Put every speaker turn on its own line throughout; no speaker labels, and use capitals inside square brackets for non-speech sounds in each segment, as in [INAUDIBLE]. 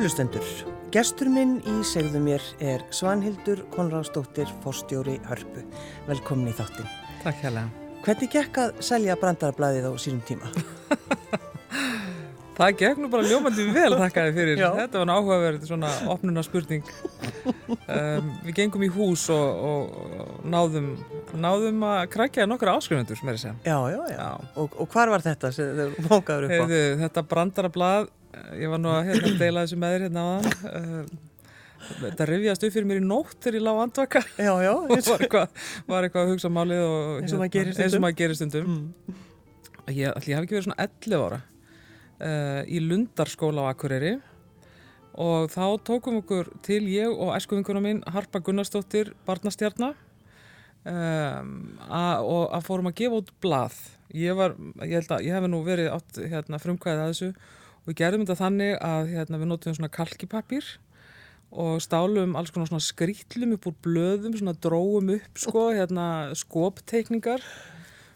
Kærulustendur, gestur minn í segðu mér er Svanhildur Konradsdóttir, fórstjóri Hörpu. Velkomin í þáttin.
Takk hérlega.
Hvernig gekk að selja brandarablaðið á sínum tíma? [LAUGHS]
Það gekk nú bara ljómandi vel þakkaði fyrir.
Já.
Þetta var náhugaverð svona opnuna spurning. Um, við gengum í hús og, og náðum, náðum að krækja nokkra áskrifundur, mér að segja.
Já, já, já.
Já.
Og, og hvar var þetta sem þau mókaður upp á?
Þetta brandarablað, ég var nú að hérna, deila þessu með þér hérna áðan. Um, þetta rifjast upp fyrir mér í nótt þegar ég lág andvaka
Já, já,
og [LAUGHS] var eitthvað, var eitthvað að hugsa málið og hérna,
Eins og maður gerir stundum.
maður gerir stundum.
Mm.
Ég, ég hef ekki verið svona 11 ára uh, í Lundarskóla á Akureyri og þá tókum okkur til ég og æskuvinkuna mín Harpa Gunnarsdóttir barnastjarnar um, a- og að fórum að gefa út blað. Ég var, ég held að ég hef nú verið átt hérna, frumkvæðið að þessu og við gerðum þetta þannig að hérna, við notum svona kalkipapír og stálum alls konar svona skrítlum upp úr blöðum, svona dróum upp sko, hérna skopteikningar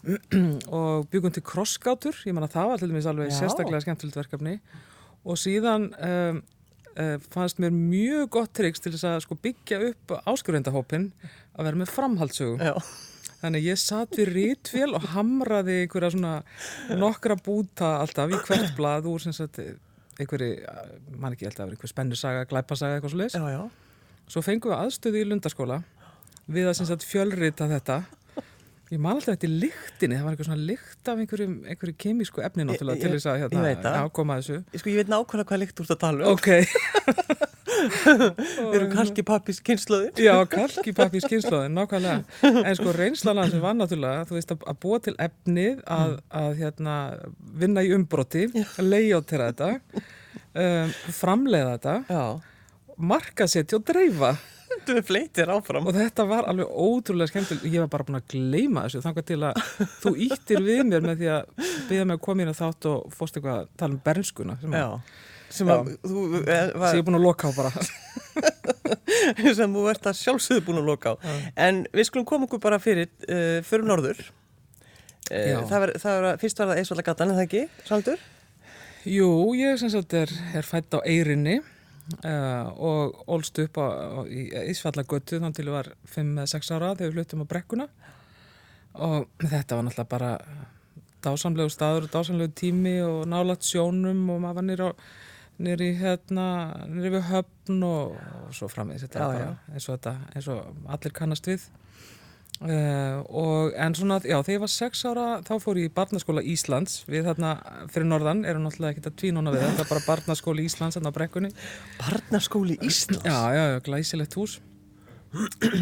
[CLEARS THROAT] og byggum til krossgátur, ég menna það var til dæmis alveg
Já.
sérstaklega skemmtilegt verkefni. Og síðan um, uh, fannst mér mjög gott triks til þess að sko, byggja upp áskurendahópin að vera með framhaldssögu.
Já,
þannig að ég satt við rítvél og hamraði einhverja svona nokkra búta alltaf í hvert blað úr sem sagt einhverju, mann ekki alltaf einhver spennusaga, glæpasaga eitthvað svo
já.
Svo fengum við aðstöðu í lundaskóla við að sem sagt fjölrita þetta. Ég man alltaf eftir lyktinni, það var eitthvað svona lykt af einhverjum, einhverju kemísku efni náttúrulega
Ég-
til
ég-
þess að
ég
hérna,
veit það.
já, koma að þessu.
Sko, ég veit nákvæmlega hvað líkt úr þetta tala um.
Ok, [LAUGHS]
Við erum kalki pappis kynnslóðir.
já, kalki pappi í skynnslóðin, nákvæmlega. En sko reynslana sem var náttúrulega, þú veist, að, að búa til efnið, að, að hérna, vinna í umbroti, leiðjóttera þetta, um, framleiða þetta,
Já,
markasetja og dreifa.
þú er fleitir áfram.
Og þetta var alveg ótrúlega skemmtileg, ég var bara búin að gleyma þessu þangað til að þú íttir við mér með því að byggja mig að koma inn að þátt og fórst eitthvað að tala um bernskuna
Já,
að,
sem að þú, eh,
sem
var,
ég er búin að loka á bara. [LAUGHS]
sem þú ert að sjálfsögðu búin að loka á. En við skulum koma okkur bara fyrir, uh, fyrir norður. Uh,
Já.
það var, það var, fyrst var það Eisvalla gatan, en það ekki, Saldur?
Jú, ég sem sagt er, er fætt á Eyrinni uh, og ólst upp á, á, í Ísfallagötu þannig til ég var 5-6 ára þegar við fluttum á brekkuna og þetta var náttúrulega bara dásamlegu staður og dásamlegu tími og nálat sjónum og maður var nýr á nýri hérna, nýri við höfn og, og svo þetta bara eins og þetta, eins og allir kannast við. Uh, og en svona, já, þegar ég var sex ára þá fór ég í barnaskóla Íslands. Við þarna fyrir norðan, erum náttúrulega ekki að tvínóna við. Þetta, bara barnaskóla Íslands þarna á brekkunni.
Barnaskóli Íslands.
Já, já, já, glæsilegt hús.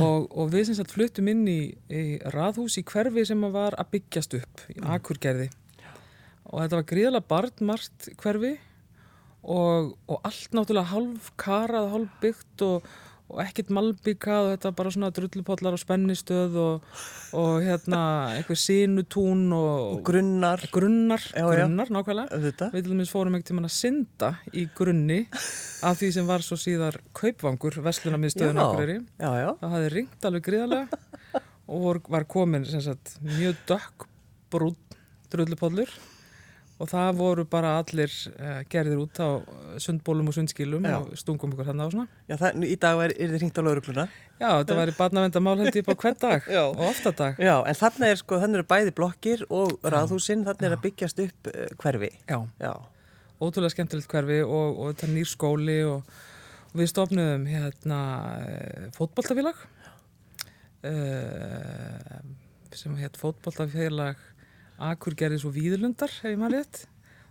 Og, og við sem sagt fluttum inn í, í raðhús í hverfi sem var að byggjast upp í Akurgerði. Og þetta var gríðalega barnmart hverfi og, og allt náttúrulega hálf karað, hálf byggt og, og ekkert malbyggað og þetta bara svona drullupollar og spennistöð og, og hérna einhver sinutún og,
grunnar,
grunnar,
Já, já.
grunnar nákvæmlega
auðvitað.
Við til dæmis fórum ekkert tímann að synda í grunni af því sem var svo síðar kaupvangur, Vestlunarmiðstöðun
Já.
Akureyri.
Já, já.
Það hafði ringt alveg gríðarlega og var komin sem sagt, mjög dökk brún drullupollur og það voru bara allir uh, gerðir út á eh, sundbólum og sundskilum
Já.
og stungum ykkur hann á svona.
Já, það, í dag er, er þið hringt á laurugluna.
Já, þetta væri barnavendamál held ég bara hvern dag
Já.
og ofta dag.
Já, en þarna er sko, þannig eru bæði blokkir og raðhúsinn, þarna er að byggjast upp uh, hverfi.
Já.
Já,
ótrúlega skemmtilegt hverfi og, og þetta er nýr skóli og, og við stofnuðum hérna eh, fótboltafélag uh, sem hétt fótboltafélag Akurgerðis og Víðlundar hef ég maður rétt.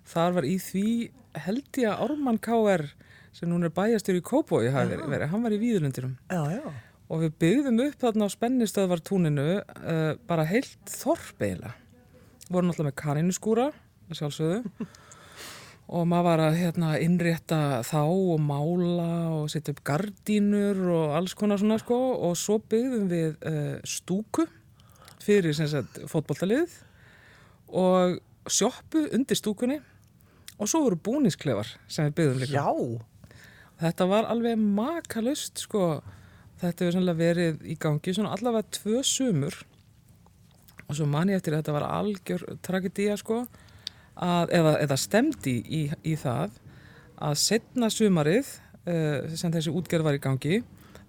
Þar var í því held ég að Ármann K.R. sem núna er bæjastur í Kópói hafi verið, verið, hann var í Víðlundirum
já, já.
og við byggðum upp þarna á spennistöðvartúninu uh, bara heilt þorp eiginlega. Vorum náttúrulega með kaninskúra sjálfsögðu. [LAUGHS] Og maður var að hérna, innrétta þá og mála og setja upp gardínur og alls konar svona sko. Og svo byggðum við uh, stúku fyrir fótboltalið og sjoppu undir stúkunni og svo voru búnisklefar sem við byggðum líka.
Já,
Þetta var alveg makalust sko. Þetta hefur verið í gangi allavega tvö sumur og svo man ég eftir að þetta var algjör tragedía sko að, eða, eða stemdi í, í það að setna sumarið uh, sem þessi útgerð var í gangi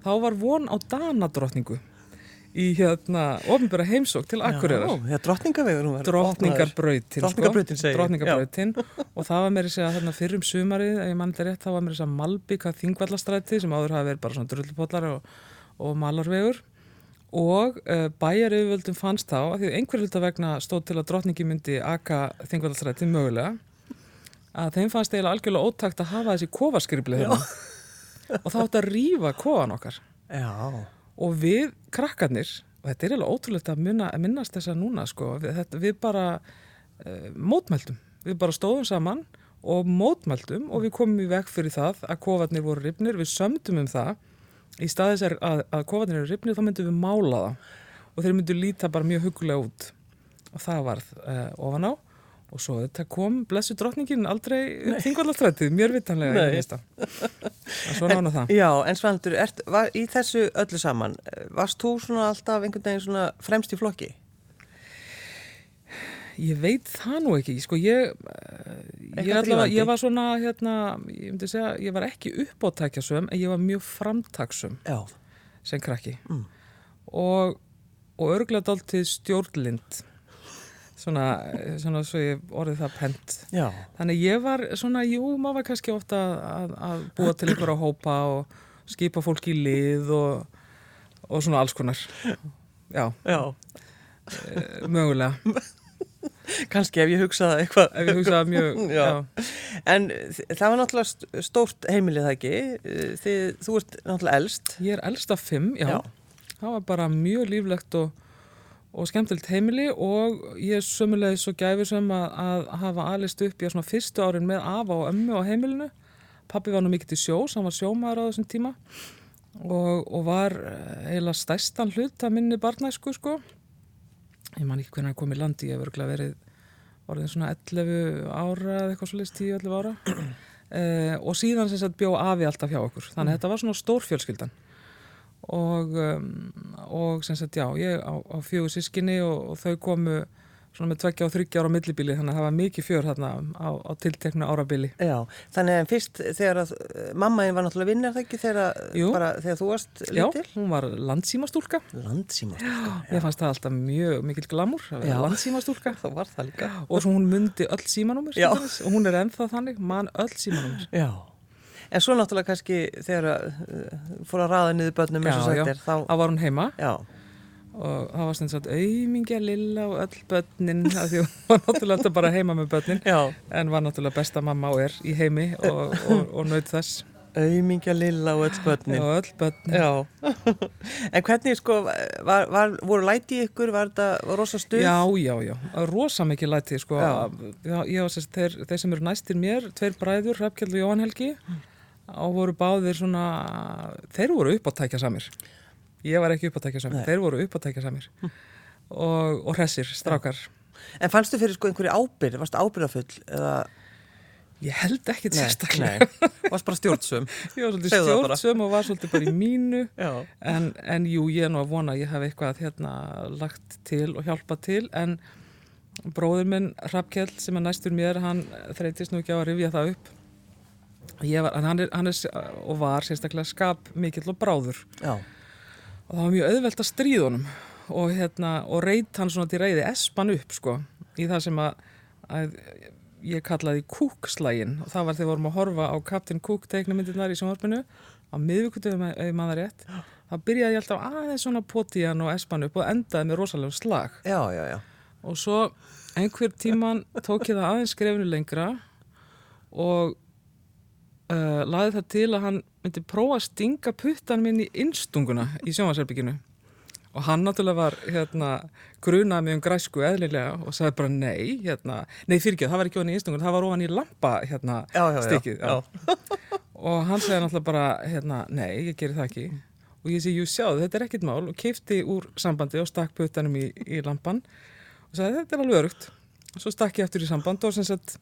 þá var von á danadrottningu í hérna ofinbæra heimsók til Akureyrar.
Já, drottningavegur hún var
Drottningarbrautin
Drottningarbrautin segir,
Drottningarbrautin. [LAUGHS] Og það var mér að segja þarna fyrrum sumarið ef ég mann þetta rétt, þá var mér að segja Malbíka þingvallastræti sem áður hafi verið bara svona drullpollar og, og malarvegur. Og uh, bæjar yfirvöldum fannst þá að því einhver hluta vegna stóð til að drottningi myndi aka þingvallastræti mögulega að þeim fannst eiginlega algjörlega ótakt að hafa þessi kofarskribli hérna. Og þá átt að rýfa kofan okkar.
Já,
og við krakkarnir og þetta er alveg ótrúlegt að, muna, að minnast þess að núna sko, við, þetta, við bara uh, mótmældum, við bara stóðum saman og mótmældum og við komum í vekk fyrir það að kofarnir voru ripnir, við sömdum um það. Í staðis að, að kofarnir eru ripnir þá myndum við mála það og þeir myndu líta bara mjög hugulega út. Og það varð uh, ofan á og svo þetta kom blessu drottningin aldrei þingvallastrættið, mjög vitanlega svo nána það.
Já, en Svandur, ert, var, í þessu öllu saman, varst þú svona alltaf einhvern veginn svona fremst í flokki?
Ég veit það nú ekki, sko ég, eh, ég, allavega, ég var svona, hérna, ég myndi segja, ég var ekki uppáttækjasöm, en ég var mjög framtaksum
Já.
sem krakki.
Mm.
og, og örglega dáltið stjórnlind, svona, eh, svona svo ég orðið það pent.
Já.
Þannig ég var svona, jú, maður var kannski ofta að, að búa til ykkur á hópa og skipa fólk í lið og, og svona alls konar. Já,
Já.
eh, mögulega,
Kannski ef ég hugsaði eitthvað.
ef ég hugsaði mjög, [LAUGHS]
Já.
já.
En það var náttúrulega st- stórt heimilið það ekki. Eh, Þið, þú ert náttúrulega elst.
Ég er elst af fimm, já.
Já.
Það var bara mjög líflegt og, og skemmtilegt heimili og ég er sömulegið svo gæfi sem að, að hafa alist upp í svona fyrstu árin með afa og ömmu á heimilinu. Pappi var nú mikið til sjós, hann var sjómaður á þessum tíma og, og var eh, eiginlega stærstan hlut að minni barnæsku, sko. Ég man ekki hvernig hann kom í landi, ég hef örgulega verið orðin svona 11 ára eða eitthvað svolítið 10-11 ára. Uh, og síðan sem sagt bjó afi alltaf hjá okkur þannig að þetta var svona stór fjölskyldan og, um, og sem sagt já, ég á, á fjögur sískinni og, og þau komu svona með tveggja og þryggja ára millibili þannig að það var mikið fjör þarna á, á tilteknu árabili
Já. Þannig að fyrst þegar að eh, mammaðin var náttúrulega ekki þegar, bara, þegar þú varst
Já,
lítil?
hún var landsímastúlka
Landsímastúlka.
Mér fannst það alltaf mjög mikil glamur að vera
Já.
landsímastúlka [LAUGHS]
Það var það líka.
og svo hún myndi öll símanúmer
Já.
og hún er ennþá þannig, mann öll símanúmer
Já. En svo náttúrulega kannski þegar að, uh, fór að raða niður börnum eins og
Já, já.
sagt er, þá,
þá var hún heima.
Já,
og það var stundin svo auðmingja lilla og öll börnin [LAUGHS] af því hún var náttúrulega bara heima með börnin.
Já,
en var náttúrulega besta mamma og er í heimi og, og, og naut þess.
Auðmingja lilla og öll börnin.
og öll börnin.
Já, [LAUGHS] en hvernig sko, var, var, voru læti í ykkur, var þetta rosa stuð?
Já, já, já, rosa mikið læti sko.
Já.
já, ég var sérst, þeir, þeir sem eru næstir mér, tveir bræður, Hrafkjell og Jóhann Helgi og voru báðir svona þeir voru uppáttækja samir ég var ekki uppáttækja samir,
Nei.
þeir voru uppáttækja samir og, og hressir, strákar.
En fannstu fyrir sko einhverju ábyrð, varstu ábyrðafull eða?
ég held ekkit
Nei,
sérstaklega.
nei, varst bara stjórnsum? [LAUGHS]
ég var svolítið
Segðu
stjórnsum og var svolítið bara í mínu. En, en jú, ég er nú að vona að ég hef eitthvað hérna lagt til og hjálpað til. En bróður minn Hrafkjell sem er næstur mér, hann þreytist nú ekki á að rifja það upp var, hann, er, hann er og var sérstaklega skap mikill og bráður.
Já,
og það var mjög auðvelt að stríða honum. Og, hérna, og reyt hann svona til reyði espan upp sko í það sem að, að ég kallaði kúkslægin. Og það var þegar við vorum að horfa á Captain Cook teiknumyndirnar í sjónvarpinu á miðvíkutum ef ég maður rétt þá byrjaði ég alltaf aðeins svona poti hann og espan upp og endaði með rosalega slag.
Já, já, já.
og svo einhver tíman tók ég það aðeins skrefinu lengra og uh, laði það til að hann myndi prófa að stinga puttan minn í innstunguna í sjónvarsherbygginu og hann náttúrulega var hérna grunaði mig um græsku eðlilega og sagði bara nei, hérna, nei fyrir ekki, það var ekki ofan í innstunguna, það var ofan í lampa hérna stikið og hann segði náttúrulega bara hérna, nei, ég geri það ekki. Og ég segi, jú sjáðu, þetta er ekkit mál. Og keipti úr sambandi og stakk puttanum í, í lampan og sagði, þetta er alveg örugt og svo stakk ég aftur í samband og sem sagt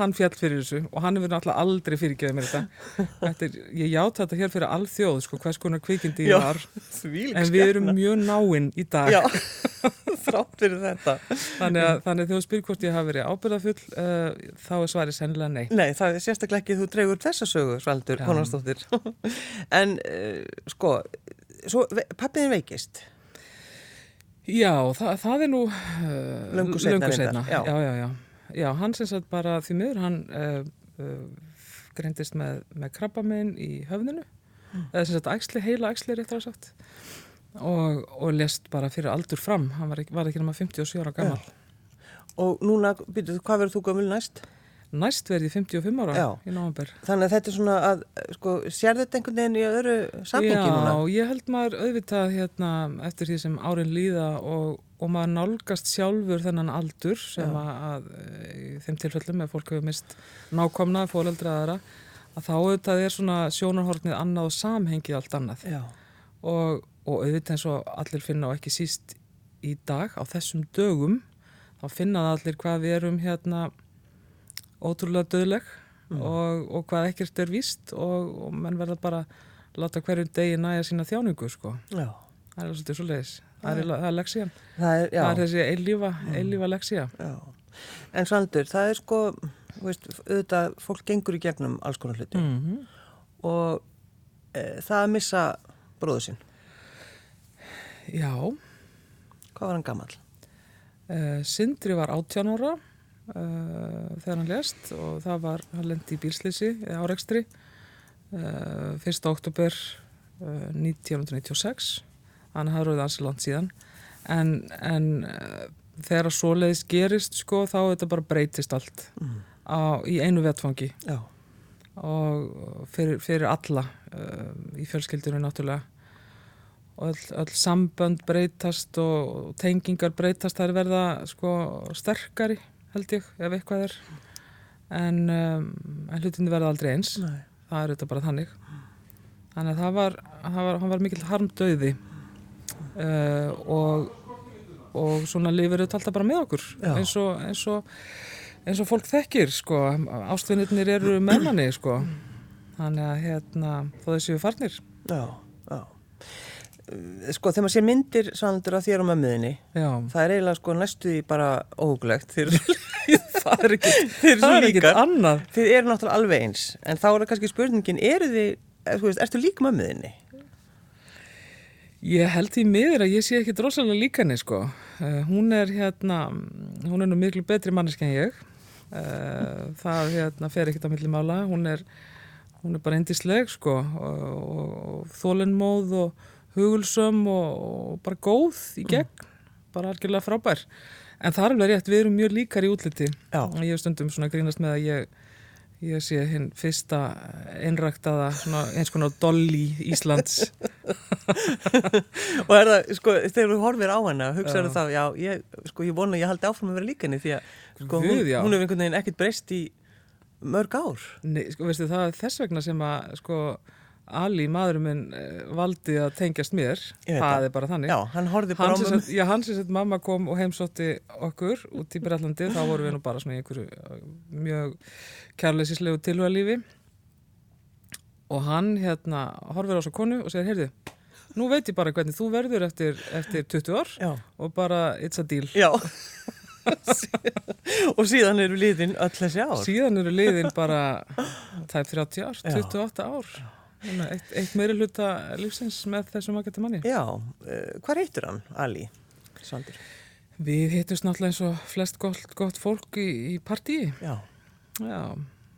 hann fjall fyrir þessu og hann hefur náttúrulega aldrei fyrirgeðið mér þetta. [LAUGHS] þetta er, ég játa þetta hér fyrir alþjóð sko, hvers konar kvikindi ég var en við erum mjög náinn í dag
Já, [LAUGHS] þrátt fyrir þetta.
Þannig að, þannig að þú spyr hvort ég hafi verið ábyrðafull, uh, þá er svarið sennilega nei.
Nei, það er sérstaklega ekki þú dregur þessa sögu, Svaldur,
Já.
Konarsdóttir. [LAUGHS] en, uh, sko, svo, pappiðin veikist.
Já, það, það er nú uh,
Löngu seinna reyndar,
seinna.
já.
Já, já, já. Já, hann sem sagt bara því miður, hann uh, uh, greindist með, með krabbamein í höfninu,
Mm.
eða sem sagt æxli, heila æxli réttar að sagt, og, og lest bara fyrir aldur fram. Hann var ekki, var ekki nema 57 ára gammal.
Og núna, byrjuðu, hvað verður þú gömul næst?
Næst verði ég 55 ára
Já.
í november.
Þannig að þetta er svona að, sko, sér þetta einhvern veginn í öðru samhengi núna?
Já, ég held maður auðvitað hérna eftir því sem árin líða og, og maður nálgast sjálfur þennan aldur sem að, að þeim tilfellum ef fólk hefur mist nákomna fóreldraðara að þá auðvitað er svona sjónarhornið annað og samhengið allt annað og, og auðvitað eins og allir finna og ekki síst í dag á þessum dögum þá finna það allir hvað við erum hérna ótrúlega döðleg og, og hvað ekkert er víst og, og menn verða bara að láta hverjum degi næja sína þjáningu sko.
já.
Það er svolítið svo leiðis það er, er leksían
það,
það er þessi eilífa, mm. eilífa
leksíja En Svandur, það er sko veist, auðvitað, fólk gengur í gegnum alls konar hluti.
Mm -hmm.
og e, það að missa bróðu sín
Já.
Hvað var hann gammal?
E, Sindri var 18 ára e, þegar hann lest og það var, hann lendi í bílslýsi áreikstri 1. oktober 1996 þannig að það eru aðeins langt síðan. En, en eh, þegar að svoleiðis gerist sko þá þetta bara breytist allt.
Mm.
á, í einu vetfangi
Já.
og fyrir, fyrir alla um, í fjölskyldinu náttúrulega. Og all, all sambönd breytast og tengingar breytast. Það er verða sko sterkari held ég ef eitthvað er. En, um, en hlutinu verða aldrei eins.
Nei.
það eru þetta bara þannig. Þannig að það var, það var, var mikill harmdauði uh, og og svona lifir þetta alltaf bara með okkur eins og, eins og eins og fólk þekkir sko. Ástvinnirnir eru með manni sko. Þannig að hérna þó þessi við farnir.
Já, já. Eh, Sko, þegar maður sér myndir Svandur af þér og mömmuðinni, það er eiginlega sko næstu því bara þeir, [LAUGHS]
það er ekki [LAUGHS] það er ekki annað.
Þið eru náttúrulega alveg eins, en þá er kannski spurningin, eru þið, eh, þú veist, ertu lík mömmuðinni?
Ég held í miður að ég sé ekki drosalega líka henni sko. Uh, hún er hérna, hún er nú miklu betri manneski en ég. Uh, það hérna fer ekkert á milli mála. Hún er, hún er bara endisleg sko og, og, og þólenmóð og hugulsöm og, og bara góð í gegn. Bara algjörlega frábær. En það er alveg rétt, við erum mjög líkar í útliti.
Já.
Ég hef stundum svona grínast með að ég, ég sé hinn fyrsta einræktaða eins konar dolly Íslands. [LAUGHS]
Og er það, sko, þegar þú horfir á hana, hugsaður þá, já, ég, sko, ég vona ég haldi áfram að vera líka henni því að, sko, hún,
Guð, já.
hún hefur einhvern veginn ekkert breyst í mörg ár.
Nei, sko, veistu, það er þess vegna sem að, sko, Ali, maðurinn minn, eh, valdi að tengjast mér. Það
það.
er bara þannig.
Já, hann horfið bara á
sagt, já, hann sem sagt, mamma kom og heimsótti okkur út í Brellandi, þá vorum við nú bara svona í einhverju eh, mjög kærleisislegu tilhörlífi og hann hérna horfir á svo konu og segir, heyrðu, nú veit ég bara hvernig þú verður eftir, eftir 20 ár
Já,
og bara it's a deal.
já. [LAUGHS] og síðan eru liðin öll þessi ár.
Síðan eru liðin bara tæp 30 ár,
Já.
28 ár. Að Eitt, eitt meiri hluta lífsins með þessum ágættu manni.
Já, uh, hvað reytur hann, Ali? Svandur.
Við hittumst náttúrulega eins og flest gott, gott fólk í, í partíi.
Já,
Já,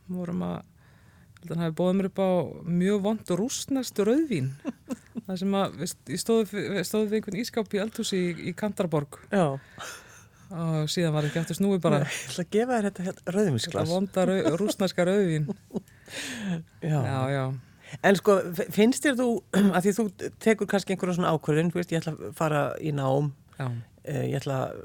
vorum að, hann hafi bóðið mér upp á mjög vond rústnest rauðvín. [LAUGHS] Það sem að, við- ég stóði, við einhvern ískáp í eldhúsi í, í Kandarborg
já.
og síðan var ekki aftur snúið bara
Ég ætla að gefa þér þetta hérna,
þetta
rauðumísglas.
vonda rau, rústneska rauðvín. [LAUGHS]
Já.
Já, já.
En sko, finnst þér þú, [CLEARS THROAT] að því þú tekur kannski einhverja svona ákvörðin, þú veist, ég ætla að fara í nám,
Já,
uh, ég ætla að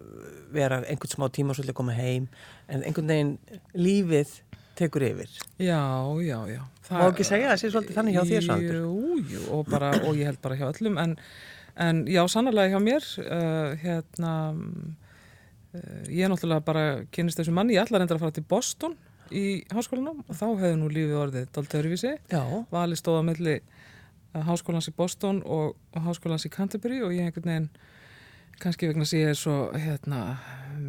vera einhvern smá tíma og svolítið að koma heim, en einhvern veginn lífið tekur yfir.
já, já, já.
Má ekki segja að það sé svolítið þannig hjá þér, Svandur?
Jú, jú, og, bara, og ég held bara hjá öllum, en, en já, sannlega hjá mér, uh, hérna, uh, ég er náttúrulega bara kynist þessu manni, ég ætla reyndar að fara til Boston í háskólanum og þá hefði nú lífið orðið dálítið öðruvísi.
Já,
Vali stóð á milli uh, háskólans í Boston og, háskólans í Canterbury og ég einhvern veginn kannski vegna að ég er svo hérna,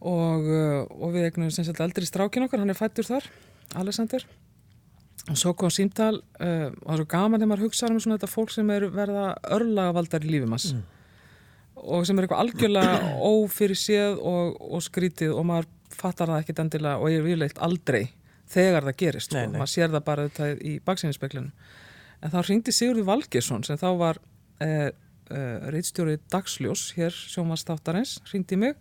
og, og uh, og, og uh, við og og, uh, og eignum sem sett eldri strákin okkar, hann er fættur þar, Alexander. Og svo kom símtal uh, og það er svo gaman þegar maður hugsaður um svona þetta fólk sem er verða örlagavaldar í lífum hans og sem er eitthvað algjörlega [CLEARS THROAT] ófyrir séð og, og skrítið og maður fattar það ekkit endilega og ég vil eitt aldrei þegar það gerist,
Nei,
sko.
nei.
maður sér það bara þetta í baksýninspeglunum en þá ringdi Sigurður Valgesson sem þá var eh, eh, reitstjóri Dagsljós hér sjómanstáttarins, ringdi mig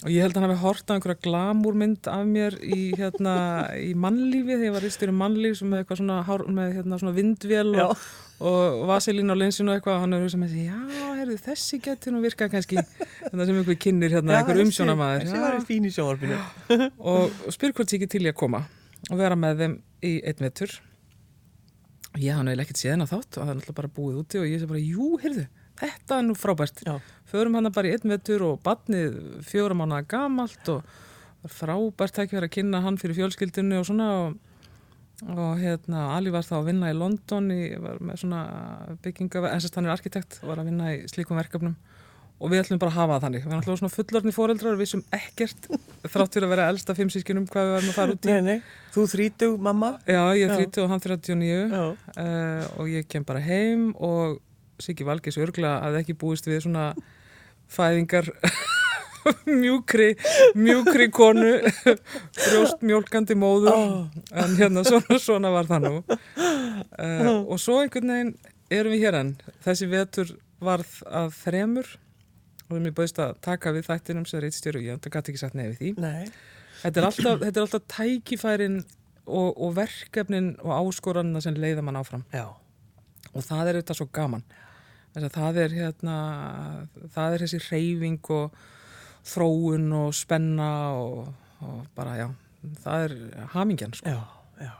og ég held að hann hafi hort á einhverja glamúrmynd af mér í, hérna, í mannlífi þegar ég var reitstjóri mannlíf sem með eitthvað svona, hár, með, hérna, svona vindvél og, og vaselín á linsinu og eitthvað og hann er sem þessi, já, heyrðu, þessi getur nú virkað kannski. Þetta sem einhver kynir hérna, einhver umsjónamaður
Þessi var í fín í sjónvarpinu.
Og, [LAUGHS] og spyr hvort ég ekki til í að koma og vera með þeim í einn vetur. Ég hann hefði ekkert séð hennar þátt og það er náttúrulega bara búið úti og ég sé bara, jú, heyrðu þetta er nú frábært.
Já.
förum hann bara í einn vetur og badnið fjóra mánuða gamalt og frábært ekki verið að kynna hann fyrir fjölskyldunni og svona og, og hérna, Ali var þá að vinna í London í, var með svona bygginga en sérst hann er arkitekt og var að vinna í slíkum verkefnum. Og við ætlum bara að hafa það þannig. Við erum alltaf svona fullorðni foreldrar og við sem ekkert þrátt fyrir að vera elsta fimm sískinum hvað við varum að fara út í.
Nei, nei, þú þrítug, mamma.
Já, ég 30 og hann 39
Já,
uh, og ég kem bara heim og Siggi Valgis örgla hafði ekki búist við svona fæðingar [LAUGHS] mjúkri mjúkri konu [LAUGHS] brjóst mjólkandi móður en hérna svona, svona var það nú. Uh, og svo einhvern veginn erum við hér enn. Þessi vetur varð að þremur og við mér bauðist að taka við þættinum sem reitstjóru, ég gæti ekki sagt nefið því. Þetta er alltaf, þetta er alltaf tækifærin og, og verkefnin og áskoranina sem leiða mann áfram.
Já,
og það er auðvitað svo gaman. Að það er hérna það er þessi reyfing og þróun og spenna og, og bara já það er hamingjan sko.
já, já.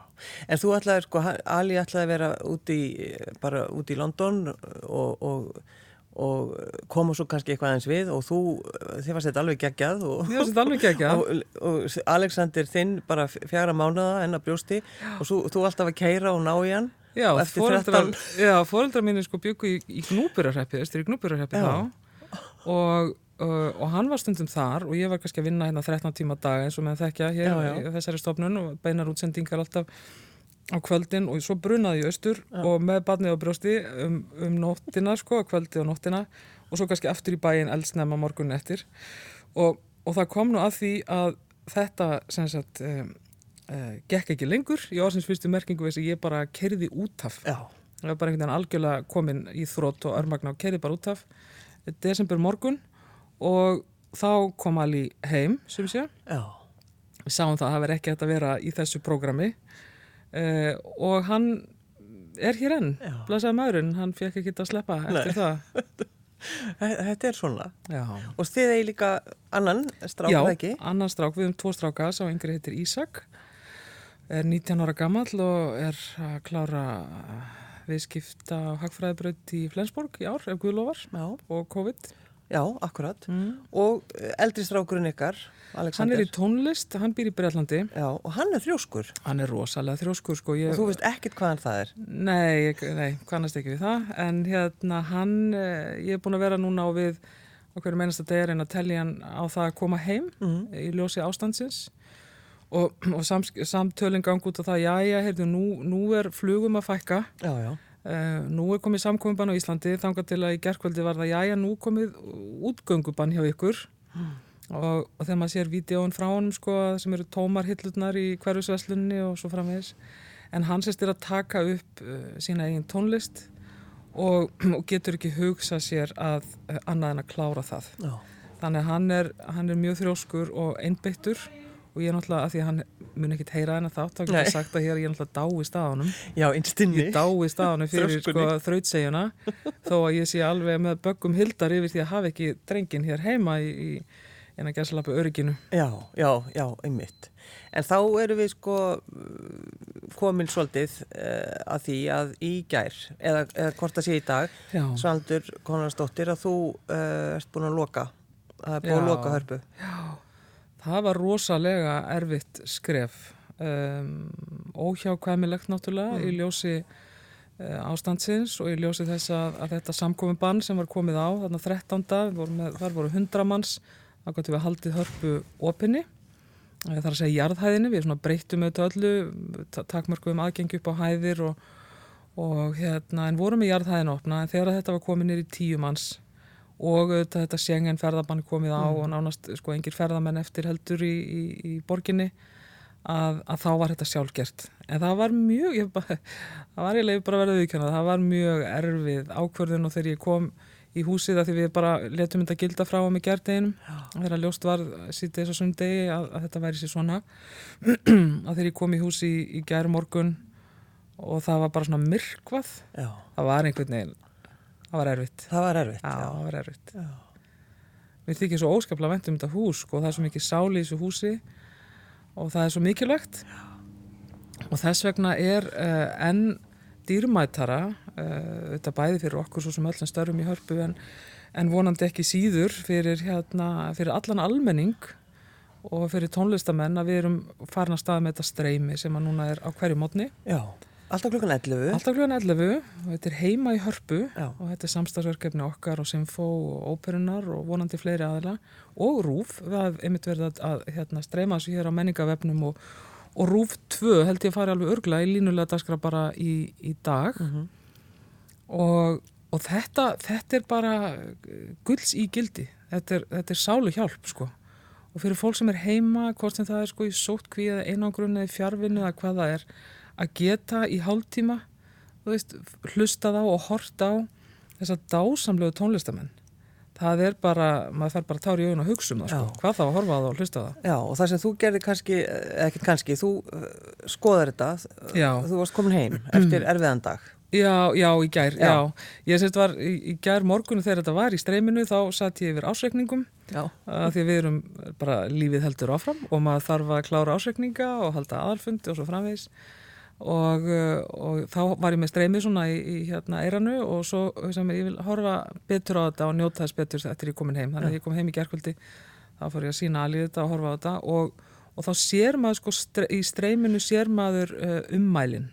En þú ætlaði, sko, Ali ætlaði að vera út í, bara út í London og, og, og koma svo kannski eitthvað aðeins við og þú, þið varst þetta alveg geggjað og,
Mér finnst þetta alveg ekki [LAUGHS]
og, og Alexander þinn bara fjara mánuða enn að brjósti og svo, þú alltaf að keira og ná í hann
Já,
eftir
foreldrar,
13
já, foreldrar mínir sko byggu í, í Gnúburarheppi, östur í Gnúburarheppi
Já.
þá og, og, og hann var stundum þar og ég var kannski að vinna hérna 13 tíma dag eins og með þekkja hér
Já, já.
í þessari stofnun og beinar útsendingar alltaf á kvöldin og svo brunaði ég austur og með badnið á brjósti um, um nóttina sko, kvöldið og nóttina og svo kannski aftur í bæin eldsnæma morgun eftir og, og það kom nú að því að þetta sem sagt um, uh, gekk ekki lengur í orðsins fyrstu merkingu þess að ég bara kerði út af.
Já,
ég var bara einhvern veginn algjörlega komin í þrótt og örmagna og kerði bara út af. Desember morgun og þá kom Ali heim sem sé,
já,
við sáum það að það verði ekki hægt að vera í þessu prógrami. Uh, og hann er hér enn,
Já.
blæsaði maðurinn. Hann fekk ekki að sleppa eftir það. [LAUGHS]
Þe- þetta er svona.
Já,
og þið eigi líka annan strák,
Já
það ekki?
annan strák, við höfum tvo stráka sá yngri heitir Ísak er 19 ára gamall og er að klára viðskipta hagfræðibraut í Flensborg í ár ef Guðlofar
Já,
og COVID.
Já, akkurat.
Mm.
og eh, eldri strákurinn ykkar,
Hann
Alexander
er í tónlist, hann býr í Breitlandi
Já, og hann er þrjóskur.
Hann er rosalega þrjóskur sko ég,
og þú veist ekkert hvaðan það er?
Nei, nei, kannast ekki við það. En hérna hann eh, ég er búin að vera núna á við okkur meinast að það er en að tellja hann á það að koma heim
mm.
í ljósi ástandsins og, og sams, samtölin gang út á það jæja, heyrðu, nú, nú er flugum að fækka.
Já, já,
Uh, nú er komið samkominbann á Íslandi þangað til að í gerkvöldi var það jæja nú komið útgöngubann hjá ykkur. Og, og þegar maður sér vídjóin frá honum sko sem eru tómar hillutnar í hverjusveslunni og svo framvegis en hann sérst er að taka upp uh, sína eigin tónlist og, og getur ekki hugsa sér að uh, annað en að klára það.
Já,
þannig að hann er, hann er mjög þrjóskur og einbeittur og ég er náttúrulega að því að hann mun ekkit heyra hennar þátt þá getur ég sagt að hér er ég náttúrulega dái staðanum
já, innstinni
ég dái staðanum fyrir sko,
Þrjóskunni.
þrautsegjuna þó að ég sé alveg með böggum hildar yfir því að hafa ekki drengin hér heima í, í, en að gæsa örygginu.
Já, já, já, einmitt. En þá eru við sko komin svolítið uh, að því að í gær, eða, eða hvort það sé í dag,
Já.
Svaldur Konarsdóttir, að þú uh, ert búin að loka, að búin að
Já.
loka hörpu.
Það var rosalega erfitt skref, um, óhjákvæmilegt náttúrulega í ljósi uh, ástandsins og í ljósi þess að, að þetta samkomi bann sem var komið á, þarna 13. Voru með, þar voru 100 manns, þá gott við haldið hörpu opinni. Eh, Það er að segja jarðhæðinni, við svona breyttum auðvitað öllu, ta- takmörkuðum aðgengi upp á hæðir og, og hérna, en vorum með jarðhæðin opna, en þegar þetta var komið nýr í tíu manns og þetta sengen ferðabann komið á og nánast sko engir ferðamenn eftir heldur í, í, í borginni að, að þá var þetta sjálfgert. En það var mjög ég, bara, það var eiginlega bara verið auðvitað það var mjög erfið ákvörðun og þegar ég kom í húsið að því við bara letum þetta gilda frá á mig gerdeginum þegar ljóst var síðan þess að sundegi að, að þetta væri sér svona. [CLEARS THROAT] Að þegar ég kom í hús í, í gær morgun og það var bara svona myrkvað.
Já,
það var einhvern veginn það var erfitt
það var erfitt.
Já, það var erfitt.
Já.
Mér þykir svo óskaplega vænt um þetta hús og það er svo mikið sáli í þessu húsi og það er svo mikilvægt og þess vegna er uh, enn dýrmætara uh, þetta bæði fyrir okkur svo sem öll sem störfum í hörpu en, en vonandi ekki síður fyrir, hérna, fyrir allan almenning og fyrir tónlistamenn að við erum farin að staða með þetta streymi sem að núna er á hverju mótni.
Já, alltaf klukkan 11.
Alltaf klukkan 11 og þetta er heima í hörpu
Já.
og þetta er samstagsverkefni okkar og Sinfó og óperunar og vonandi fleiri aðila. Og RÚF, við hafum einmitt verið að, að hérna, streyma þessu hér á menningavefnum og, og RÚF 2 held ég að fari alveg örgla í línulega daskra bara í, í dag. Og, og þetta, þetta er bara gulls í gildi, þetta er, þetta er sálu hjálp sko. Og fyrir fólk sem er heima, hvort sem það er sko í sótkví eða einangrun eða í fjárvinnu eða hvað það er, að geta í hálftíma, veist, hlustað á og hort á þessa dásamlegu tónlistamenn. Það er bara, maður fær bara tár í augun og hugsa um það sko, hvað þá að horfa á það og hlusta á það.
Já, og það sem þú gerði kannski, eh, ekkert kannski, þú uh, skoðar þetta,
Já.
þú varst komin heim eftir erfiðan dag.
Já, já, í gær,
Já.
já. Ég sérst var í, í gær morgunu þegar þetta var í streyminu, þá satt ég yfir ásreikningum að því að við erum bara lífið heldur áfram og maður þarf að klára ásreikninga og halda aðalfundi og svo framvegis og, uh, og þá var ég með streymið svona í, í hérna eiranu og svo sem ég vil horfa betur á þetta og njóta þess betur eftir ég komin heim. Þannig að ég kom heim í gærkvöldi þá fór ég að sína alveg þetta og horfa á þetta og, og þá sér maður sko stre, í streyminu sér maður uh, ummælin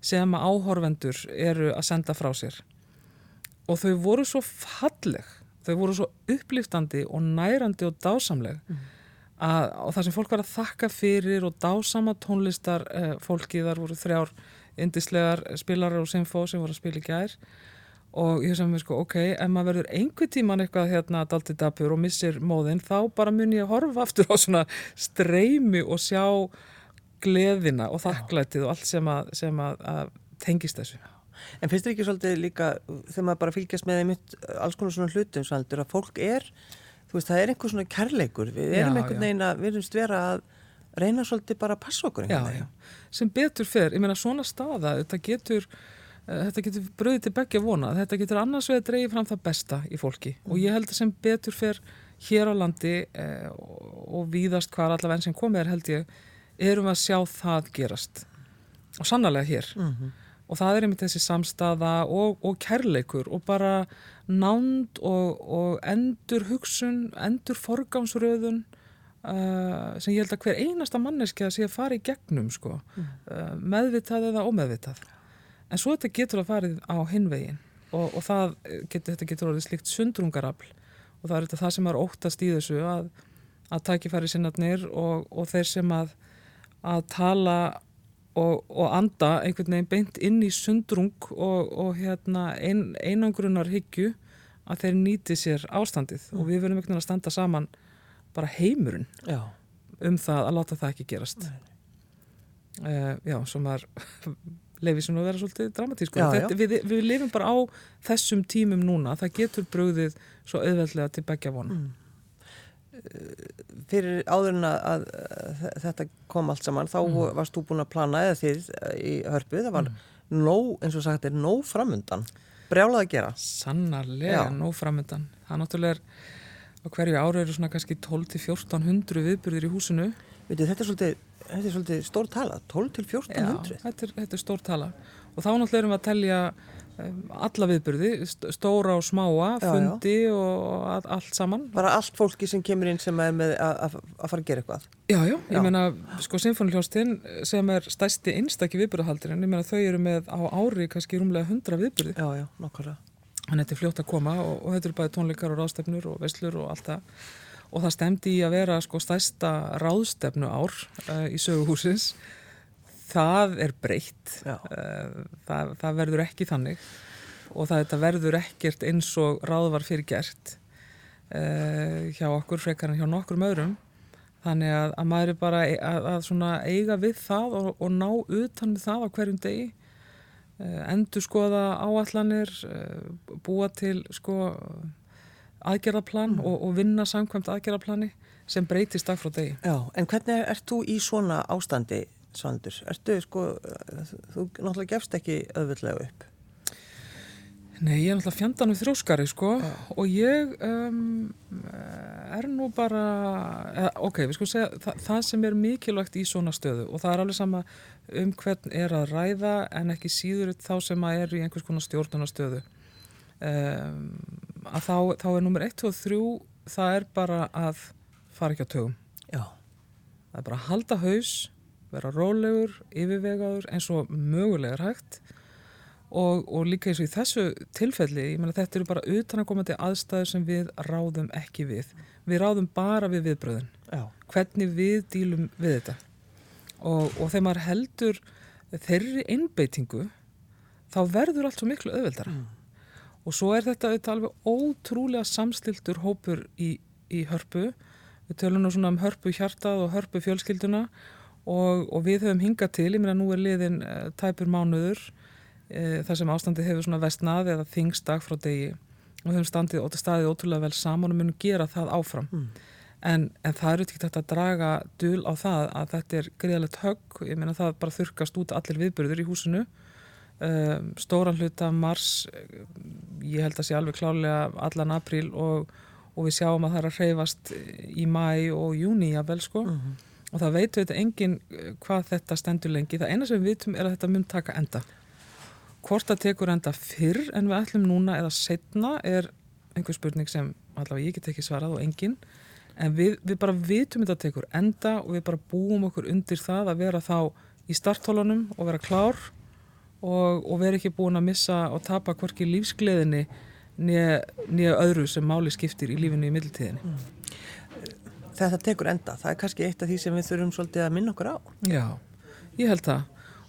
sem að áhorfendur eru að senda frá sér. Og þau voru svo falleg þau voru svo uppliftandi og nærandi og dásamleg að, og það sem fólk var að þakka fyrir og dásama tónlistar uh, fólki, þar voru þrjár indislegar spilarar og sinfó sem voru að spila í gær. Og ég sem við sko, ok, ef maður verður einhver tíman eitthvað hérna dalti dapur og missir móðin, þá bara mun ég að horfa aftur á svona streymi og sjá gleðina og þakklætið og allt sem að, sem að, að tengist þessu.
En finnst þér ekki svolítið líka, þegar maður bara fylgjast með einmitt alls konar svona hlutum svaldur, að fólk er, þú veist, það er einhver svona kærleikur, við
Já,
erum einhvern
já.
veginn að, við erum vera að reyna svolítið bara að passa okkur
Já,
einhvern
já. Sem betur fer, ég meina svona staða, þetta getur, uh, þetta getur bröðið til begja vona, þetta getur annars vegar dreigið fram það besta í fólki. Og ég held að sem betur fer hér á landi uh, og, víðast hvar allavega enn sem komið er held ég, erum við að sjá það gerast. Og sannarlega hér. Og það er einmitt þessi samstaða og, og kærleikur og bara nánd og, og endur hugsun, endur forgámsröðun uh, sem ég held að hver einasta manneskja sé að fara í gegnum sko, uh, meðvitað eða ómeðvitað. En svo þetta getur að farið á hinvegin og, og það getur, þetta getur orðið slikt sundrungarafl og það er þetta það sem er óttast í þessu að, að tækifæri sinnarnir og, og þeir sem að, að tala og, og anda einhvern veginn beint inn í sundrung og, og hérna ein, einangrunar hyggju að þeir nýti sér ástandið. Og við verðum einhvern veginn að standa saman bara heimurinn
Já,
um það að láta það ekki gerast. Uh, já, svo maður [LAUGHS] leifir sem að vera svolítið dramatísku við, við lifum bara á þessum tímum núna. Það getur brugðið svo auðveldlega til begja vona
fyrir áður en að, að, þetta kom allt saman, þá varst þú búin að plana eða þið eh, í hörpu, það var nóg, eins og sagt er, nóg framundan, brjálað að gera.
sannarlega
Já.
nóg framöndan það náttúrulega er og hverju ári eru svona kannski 12-1400 viðburðir í húsinu.
Veitu, þetta er svolítið, þetta er svolítið stór tala, 12 til 1400.
Já, þetta þetta er stór tala og þá náttúrulega erum við að telja alla viðburði, st- stóra og smáa,
Já, já.
fundi og all, allt saman.
Bara allt fólki sem kemur inn sem er með að, fara að gera eitthvað.
Já, já, ég
Já.
meina, sko, Sinfoniljónstinn sem er stærsti einstakki viðburðahaldurinn, ég meina þau eru með á ári kannski rúmlega 100 viðburði.
Já, já, nokkulega.
Þannig að þetta er fljótt að koma og, og þetta eru bæði tónleikar og ráðstefnur og veislur og allt það. Og það stemdi í að vera sko stærsta ráðstefnu ár uh, í söguhúsins. Það er breytt. Uh, það, það verður ekki þannig og það verður ekkert eins og ráð var fyrir gert uh, hjá okkur frekar en hjá nokkrum öðrum. Þannig að, að maður er bara e- að, að eiga við það og, og ná utan við það á hverjum degi endur skoða áallanir, eh, búa til sko aðgerðaplan og, og vinna samkvæmt aðgerðaplani sem breytist dag frá degi.
Já, en hvernig ert þú í svona ástandi, Svandur? Ertu, sko, þú náttúrulega gefst ekki öðvöldlega upp.
Nei, ég er náttúrulega fjandan við þrjóskari sko og ég um, er nú bara, eða, ok, við sko segja, það, það sem er mikilvægt í svona stöðu og það er alveg sama um hvern er að ræða en ekki síður þá sem að er í einhvers konar stjórnunastöðu. Um, að þá, þá er nummer 1 og 3, það er bara að fara ekki á tögum.
Já,
Það er bara að halda haus, vera rólegur, yfirvegaður eins og mögulega er hægt og, og líka eins og í þessu tilfelli, ég meina þetta eru bara utanakomandi aðstæður sem við ráðum ekki við. Við ráðum bara við viðbröðin,
já,
hvernig við dílum við þetta. Og, og þegar maður heldur þeirri einbeitingu, þá verður allt svo miklu auðveldara. Og svo er þetta auðvitað alveg ótrúlega samstiltur hópur í, í hörpu. Við tölum nú svona um hörpu hjartað og hörpu fjölskylduna og, og við höfum hingað til, ég meina nú er liðin uh, tæpur mánuður uh, þar sem ástandi hefur svona vestnað eða þingst dag frá degi. Og höfum standið og staðið ótrúlega vel saman og munum gera það áfram. En, en það eru ekki þetta að draga dul á það að þetta er greiðalegt högg, ég meina það bara þurkast út allir viðburður í húsinu. Um, stóran hluta mars eh, ég held að sé alveg klálega allan apríl og, og við sjáum að það er að hreyfast í mæ og júni jafnvel sko og það veitu þetta engin eh, hvað þetta stendur lengi. Það eina sem við vitum er að þetta mun taka enda. Hvort það tekur enda fyrr en við ætlum núna eða setna er einhver spurning sem allavega ég get ekki svarað og engin en við, við bara vitum þetta tekur enda og við bara búum okkur undir það að vera þá í starthólunum og vera klár og, og vera ekki búin að missa og tapa hvorki lífsgleðinni nýja öðru sem máli skiptir í lífinu í middeltíðinni.
Þetta tekur enda. Það er kannski eitt af því sem við þurfum svolítið að minna okkur á.
Já, ég held það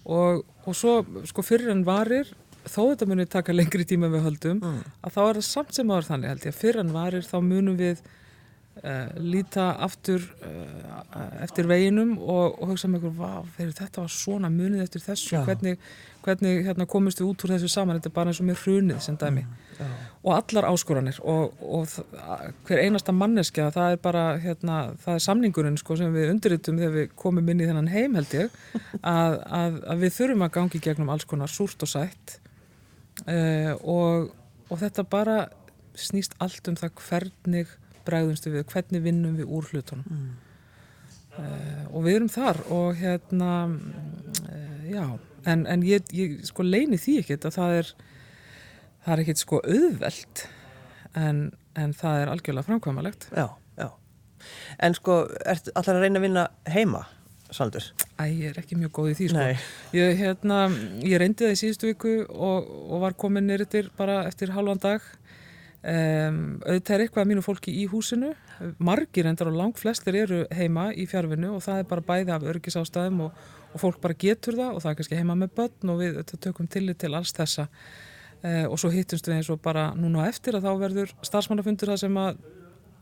og, og svo sko fyrir en varir þó þetta muni taka lengri tíma við höldum að þá er það samt sem áður þannig held ég fyrir en varir þá munum við uh, líta aftur uh, eftir veginum og, og hugsa með ykkur, vá, þegar þetta var svona munið eftir þessu,
Já.
hvernig, hvernig hérna, komist við út úr þessu saman, þetta er bara eins og með hrunið sem dæmi. Og allar áskoranir og, og hver einasta manneskja það er bara, hérna, það er samningurinn sko, sem við undirritum þegar við komum inn í þennan heim held ég að, að, að við þurfum að gangi gegnum alls konar súrt og sætt. Uh, og, og þetta bara snýst allt um það hvernig bregðumstu við, hvernig vinnum við úr hlutunum. Uh, og við erum þar og hérna uh, já, en, en ég, ég sko leini því ekkert að það er það er ekkert sko auðvelt. En, en það er algjörlega framkvæmalegt
Já, já. En sko, ert allar að reyna að vinna heima, Svandur?
Æ, ég er ekki mjög góð í því sko. Ég, hérna, ég reyndi það í síðustu viku og, og var komin nýrtir bara eftir halvan dag. Um, auðvitað er eitthvað af mínu fólki í húsinu. Margir endar og langt flestir eru heima í fjárvinu og það er bara bæði af örgisástæðum og, og fólk bara getur það og það er kannski heima með börn og við tökum tillit til alls þessa. Uh, og svo hittumst við eins og bara núna eftir að þá verður starfsmannafundur það sem að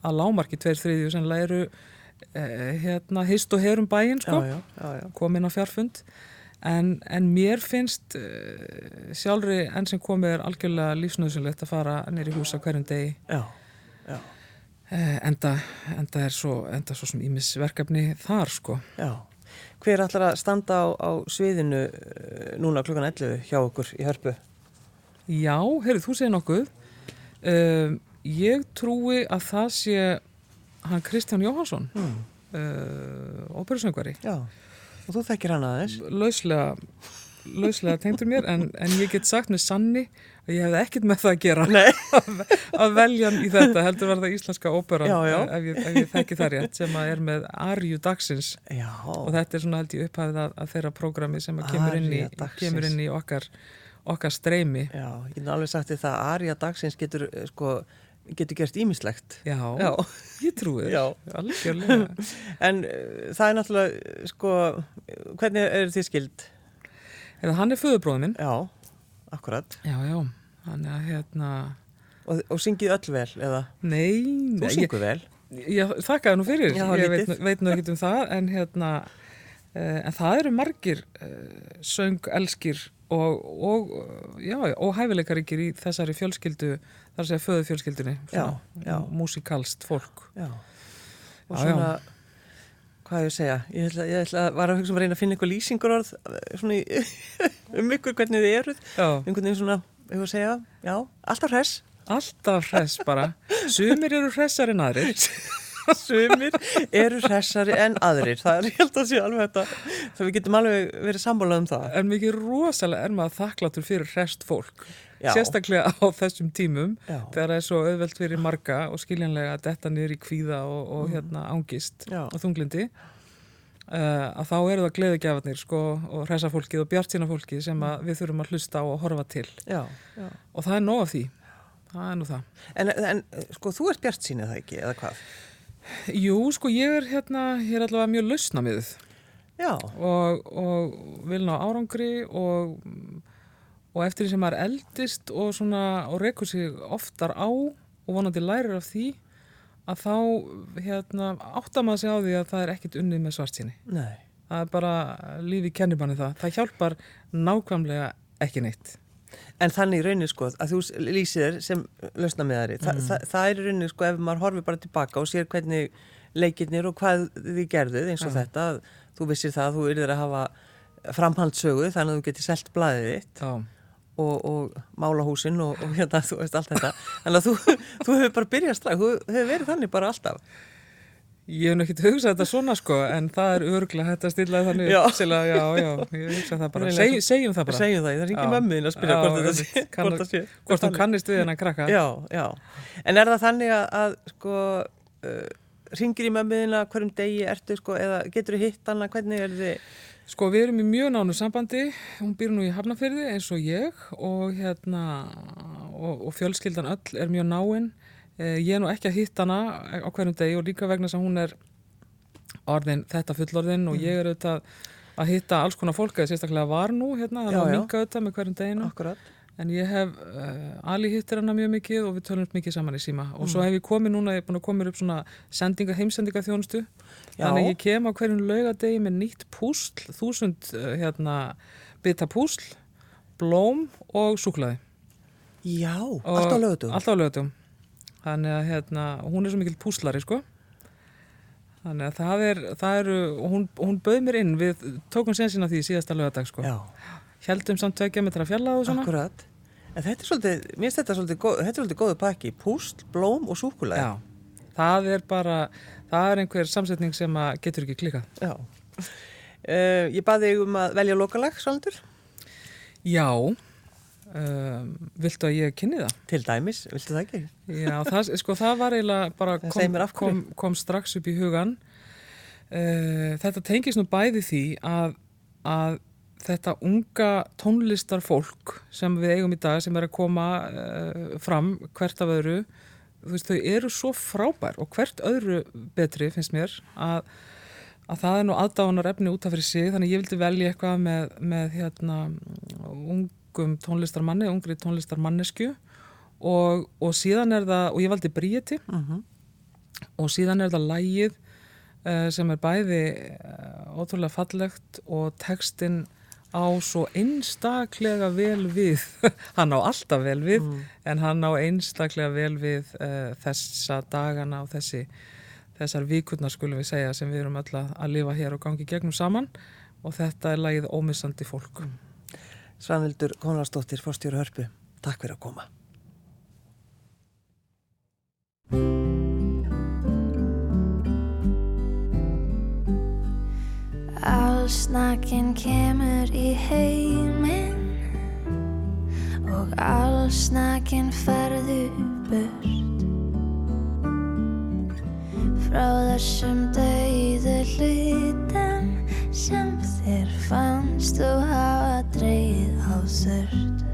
að lámarki tveir þriðju sennilega eru uh, hérna hist og herum bæinn sko.
Já, já, já,
komin á fjarfund. En, en mér finnst uh, sjálfri enn sem komið er algjörlega lífsnöðsynlegt að fara nýri húsa hverjum degi.
Já, já,
enda, enda er svo enda svo sem ímis verkefni þar sko.
Já. Hver ætlar að standa á, á sviðinu eh, núna klukkan 11 hjá okkur í hörpu?
Já, heyrðu, þú segir nokkuð uh, ég trúi að það sé hann Kristján Jóhansson,
Mm.
uh, óperusöngvari,
Já, og þú þekkir hann aðeins.
lauslega, lauslega tengdur mér, en, en ég get sagt með sanni að ég hefði ekkert með það að gera. Að velja hann í þetta, heldur var það íslenska óperan,
Já, já.
Ef, ég, ef ég þekki það rétt, sem að er með Arju dagsins.
Já,
og þetta er svona held ég upphæfið að, að þeirra prógrami sem að kemur inn í, kemur inn í okkar, okkar streymi.
já, ég er alveg sagt því það að Arja dagsins getur, eh, sko, getur gerst ímislegt.
Já,
Já,
ég trúi þér, [LAUGHS]
en uh, það er náttúrulega, sko, hvernig er þið skild?
Eða hann er föðubróður minn.
Já, akkurat.
Já, já, hann er hérna,
Og, og syngið öll vel, eða?
nei,
Þú
nei, ég,
syngur vel.
ég þakkaði nú fyrir,
Já,
ég veit, veit nú ekkert um það, en hérna, uh, en það eru margir uh, söngelskir og, og, já, og hæfileikaríkir í þessari fjölskyldu, þar að segja föðufjölskyldunni,
Já, já.
músikalst fólk.
Já. Og
Já,
svona, hvað ég segja, ég ætla, ég ætla var að hugsa um að reyna að finna eitthvað lýsingur orð svona í, [LAUGHS] um ykkur hvernig þið eruð. Einhvern veginn svona, ég að segja, já, alltaf hress.
alltaf hress bara, [LAUGHS] sumir eru hressar en aðrir. [LAUGHS]
Sumir eru hressari en aðrir. Það er, ég held að sé alveg þetta. Það við getum alveg verið sammálað um það.
En mikið rosalega er maður þakkláttur fyrir hrest fólk.
Já.
Sérstaklega á þessum tímum
Já.
þegar það er svo auðvelt fyrir marga og skiljanlega að detta niður í kvíða og, og hérna ángist
Mm. Já.
og þunglindi uh, að þá eru það gleðigjafarnir sko, og hressa fólkið og bjart sína fólkið sem við þurfum að hlusta á og horfa til
Já, já.
og það er nóg af því það er nú það
En, en sko, þú ert bjart sínið það ekki, eða hvað?
Jú, sko ég er hérna, ég er allavega mjög lausna miðuð
Já,
og, og vil ná árangri og, og eftir því sem maður eldist og, svona, og rekur sig oftar á og vonandi lærir af því að þá hérna, áttar maður sig á því að það er ekkit unnið með svartsinni.
nei.
Það er bara lífi kennibanni það. Það hjálpar nákvæmlega ekki neitt.
En þannig í rauninni sko að þú lýsir þér sem lausna með þeirri, Þa, það, það er í rauninni sko ef maður horfir bara tilbaka og sér hvernig leikirnir og hvað þið gerðuð eins og þetta, að þú vissir það að þú yrðir að hafa framhaldsögu þannig að þú getur selt blaðið þitt
Já.
Og, og mála húsin og, og hérna þú veist allt þetta. Að þú, [LAUGHS] þú hefur bara byrjað strax, þú hefur verið þannig bara alltaf.
Ég hef ekkert hugsað þetta svona sko en það er örglega þetta stillaði þannig
Já.
að, já, já, ég hugsa það bara. Seg, segjum það bara.
Segjum það, það er ekki mömmuðin að spyrja hvort þetta sé. Hvort sé.
Hvort hún kannist við hennar krakka.
Já, já. En er það þannig að, að sko, uh, ringir í mömmuðina hverjum degi ertu, sko, eða getur þú hitt hana, hvernig er þið?
Sko við erum í mjög nánu sambandi, hún býr nú í Hafnafyrði eins og ég og hérna og, og fjölskyldan öll er mjög náinn. Eh, ég er nú ekki að hitta hana á hverjum degi og líka vegna sem hún er orðin þetta fullorðin og ég er auðvitað að hitta alls konar fólk eða sérstaklega var nú hérna, það er að minga auðvitað með hverjum deginu.
Akkurat.
En ég hef, uh, Ali hittir hana mjög mikið og við tölum mikið saman í síma. Og svo hef ég komið núna, ég er búin að koma upp svona sendinga, heimsendinga þjónustu
Já.
þannig ég kem á hverjum laugadegi með nýtt púsl, þúsund uh, hérna, bita púsl blóm og súklaði
Já,
Og-
allt á lögutum.
Alltaf laugadum Þannig að hérna, hún er svo mikil púslari sko. Þannig að það er, það eru, hún, hún bauð mér inn, við tókum sensin af því síðasta laugadag sko.
Já,
Heldum samt tvekja metra fjallað og svona.
akkurat. En þetta er svolítið, mér finnst þetta svolítið, góð, þetta er svolítið góðu pakki, púsl, blóm og súkulega.
Já, það er bara, það er einhver samsetning sem getur ekki klikað.
Já. Uh, ég baði þig um að velja lokalag, Svalandur,
Já, um, viltu að ég kynni það?
til dæmis, viltu það ekki?
Já, það, sko, það var eiginlega bara kom, kom, kom strax upp í hugan. Uh, þetta tengist nú bæði því að, að þetta unga tónlistarfólk sem við eigum í dag sem er að koma uh, fram hvert af öðru, veist, þau eru svo frábær og hvert öðru betri finnst mér að, að það er nú aðdáðunar efni út af fyrir sig. Þannig ég vildi velja eitthvað með, með hérna ungum tónlistarmanni, ungri tónlistarmannesku og, og síðan er það, og ég valdi Bríeti.
Mm
og síðan er það lægið uh, sem er bæði uh, ótrúlega fallegt og textin á svo einstaklega vel við, [LAUGHS] hann á alltaf vel við, en hann á einstaklega vel við uh, þessa dagana og þessi, þessar vikurnar skulum við segja sem við erum öll að, lifa hér og gangi gegnum saman og þetta er lægið ómissandi fólk.
Svanhildur Konradsdóttir, fórstjóru hörpu, takk fyrir að koma.
Allsnakin kemur í heiminn. Og allsnakin ferðu burt. Frá þessum dauðu hlutum sem þér fannst þú hafa dreyð á þurrt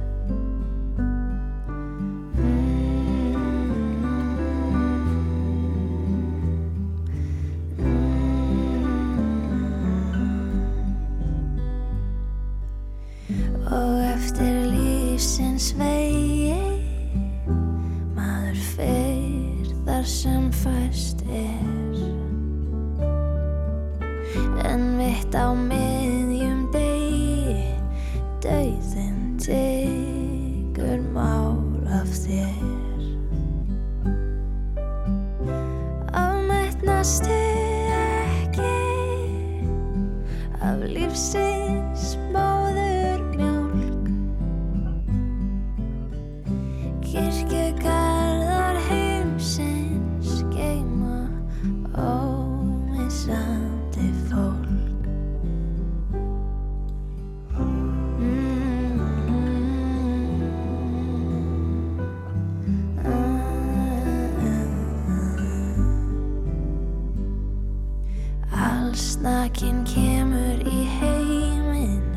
En mitt kemur í heiminn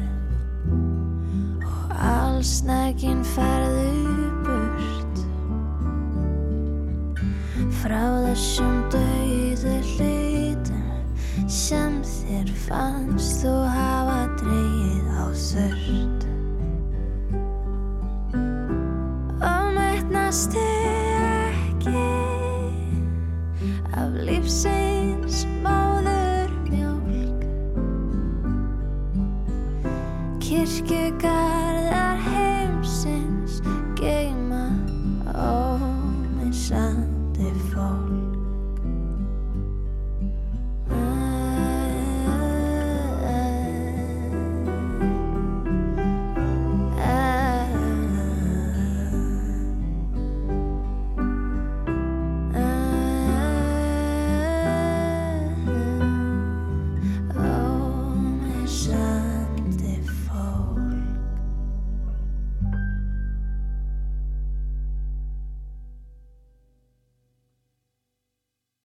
og allsnakin ferðu burt. Frá þessum